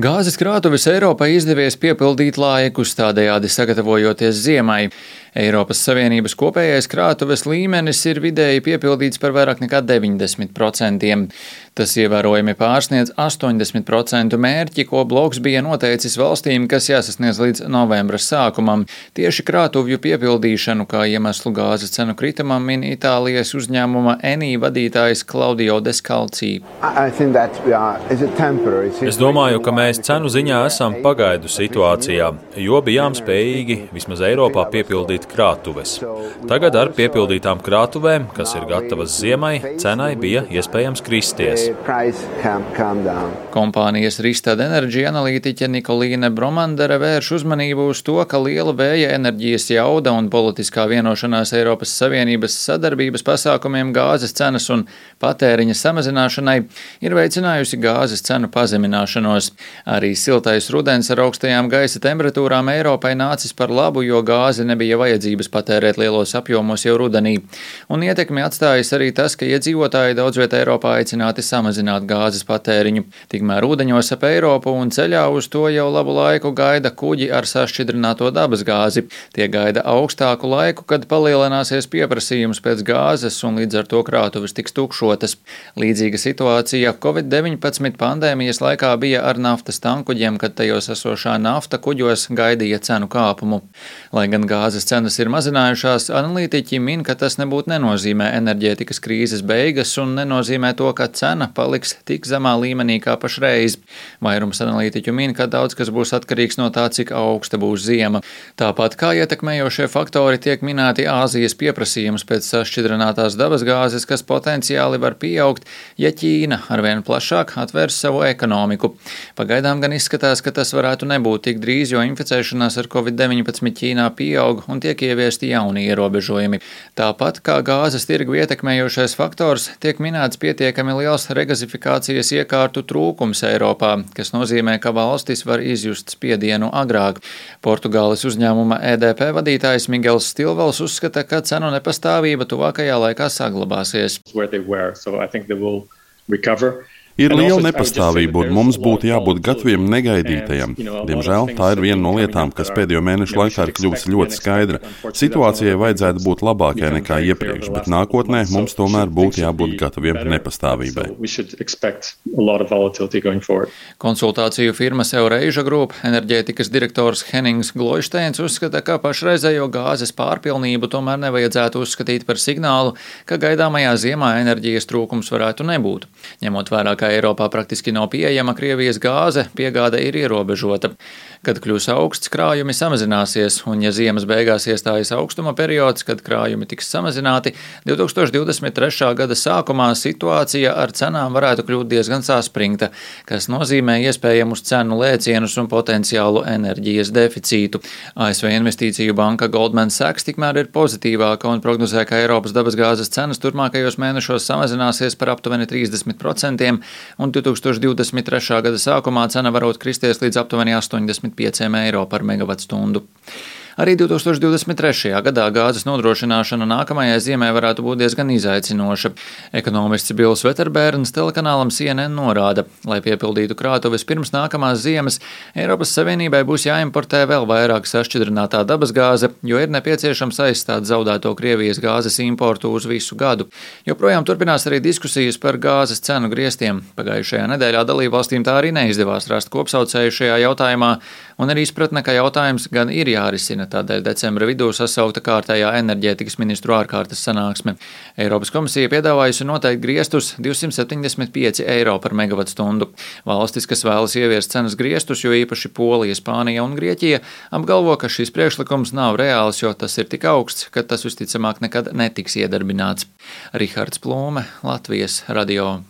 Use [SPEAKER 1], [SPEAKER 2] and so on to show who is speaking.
[SPEAKER 1] Gāzes krātuves Eiropai izdevies piepildīt laikus, tādējādi sagatavojoties ziemai. Eiropas Savienības kopējais krātuves līmenis ir vidēji piepildīts par vairāk nekā 90%. Tas ievērojami pārsniedz 80% mērķi, ko bloks bija noteicis valstīm, kas jāsasniedz līdz novembra sākumam. Tieši krātuvju piepildīšanu kā iemeslu gāzes cenu kritumam min Itālijas uzņēmuma Enī vadītājs Klaudio Deskalcī.
[SPEAKER 2] Mēs cenu ziņā esam pagaidu situācijā, jo bijām spējīgi vismaz Eiropā piepildīt krātuves. Tagad ar piepildītām krātuvēm, kas ir gatavas ziemai, cenai bija iespējams kristies.
[SPEAKER 1] Kompānijas Ristad Energy analītiķe Nikolīne Bromandere vērš uzmanību uz to, ka liela vēja enerģijas jauda un politiskā vienošanās Eiropas Savienības sadarbības pasākumiem gāzes cenas un patēriņa samazināšanai ir veicinājusi gāzes cenu pazemināšanos. Arī siltais rudens ar augstajām gaisa temperatūrām Eiropai nācis par labu, jo gāze nebija vajadzības patērēt lielos apjomos jau rudenī. Un ietekmi atstājis arī tas, ka iedzīvotāji daudz vietā Eiropā aicināti samazināt gāzes patēriņu. Tikmēr ūdeņos ap Eiropu un ceļā uz to jau labu laiku gaida kuģi ar sašķidrināto dabas gāzi. Tie gaida augstāku laiku, kad palielināsies pieprasījums pēc gāzes un līdz ar to krātuves tiks tukšotas. Līdzīga situācija Covid-19 pandēmijas laikā bija ar naftas tankuģiem, kad tajos esošā nafta kuģos gaidīja cenu kāpumu. Lai gan gāzes cenas ir mazinājušās, analītiķi min, ka tas nebūtu nenozīmē enerģētikas krīzes beigas un nenozīmē to, ka cena paliks tik zemā līmenī kā pašreiz. Vairums analītiķu min, ka daudz kas būs atkarīgs no tā, cik augsta būs ziema. Tāpat kā ietekmējošie faktori tiek minēti Āzijas pieprasījums pēc sašķidrinātās dabasgāzes, kas potenciāli var pieaugt, ja Ķīna arvien plašāk atvērs savu ekonomiku. Pagaidām gan izskatās, ka tas varētu nebūt tik drīz, jo inficēšanās ar Covid-19 Ķīnā pieaug un tiek ieviesti jauni ierobežojumi. Tāpat kā gāzes tirgu ietekmējošais faktors, tiek minēts pietiekami liels regazifikācijas iekārtu trūkums Eiropā, kas nozīmē, ka valstis var izjust spiedienu agrāk. Portugāles uzņēmuma EDP vadītājs Miguels Stilvels uzskata, ka cenu nepastāvība tuvākajā laikā saglabāsies.
[SPEAKER 3] Ir liela nepastāvība, un mums būtu jābūt gataviem negaidītajam. Diemžēl tā ir viena no lietām, kas pēdējo mēnešu laikā ir kļuvusi ļoti skaidra. Situācijai vajadzētu būt labākai nekā iepriekš, bet nākotnē mums tomēr būtu jābūt gataviem nepastāvībai.
[SPEAKER 1] Konsultāciju firmas Eureža Group enerģētikas direktors Hennings Gloisteins uzskata, ka pašreizējo gāzes pārpilnību tomēr nevajadzētu uzskatīt par signālu, ka gaidāmajā ziemā enerģijas trūkums varētu nebūt. Ņemot vērā, ka Eiropā praktiski nav pieejama Krievijas gāze, piegāde ir ierobežota. Kad kļūs augsts, krājumi samazināsies, un ja ziemas beigās iestājas augstuma periods, kad krājumi tiks samazināti, 2023. gada sākumā situācija ar cenām varētu kļūt diezgan saspringta, kas nozīmē iespējamus cenu lēcienus un potenciālu enerģijas deficītu. ASV investīciju banka Goldman Sachs tikmēr ir pozitīvāka un prognozē, ka Eiropas dabasgāzes cenas turpmākajos mēnešos samazināsies par aptuveni 30% un 2023. gada sākumā cena varot kristies līdz aptuveni 85 eiro par megawattstundu. Arī 2023. gadā gāzes nodrošināšana nākamajai ziemai varētu būt diezgan izaicinoša. Ekonomists Bills Veterbērns telekanālam CNN norāda, lai piepildītu krātuves pirms nākamās ziemas, Eiropas Savienībai būs jāimportē vēl vairāk sašķidrinātā dabasgāze, jo ir nepieciešams aizstāt zaudēto Krievijas gāzes importu uz visu gadu. Joprojām turpinās arī diskusijas par gāzes cenu griestiem. Pagājušajā nedēļā dalībvalstīm tā arī neizdevās rast kopsaucēju šajā jautājumā, un ir izpratne, ka jautājums gan ir jārisina tādēļ decembra vidū sasaukta kārtējā enerģētikas ministru ārkārtas sanāksme. Eiropas komisija piedāvājusi noteikt griestus 275 eiro par megawattstundu. Valstis, kas vēlas ieviest cenas griestus, jo īpaši Polija, Spānija un Grieķija, apgalvo, ka šis priekšlikums nav reāls, jo tas ir tik augsts, ka tas visticamāk nekad netiks iedarbināts. Rihards Plūme, Latvijas radio.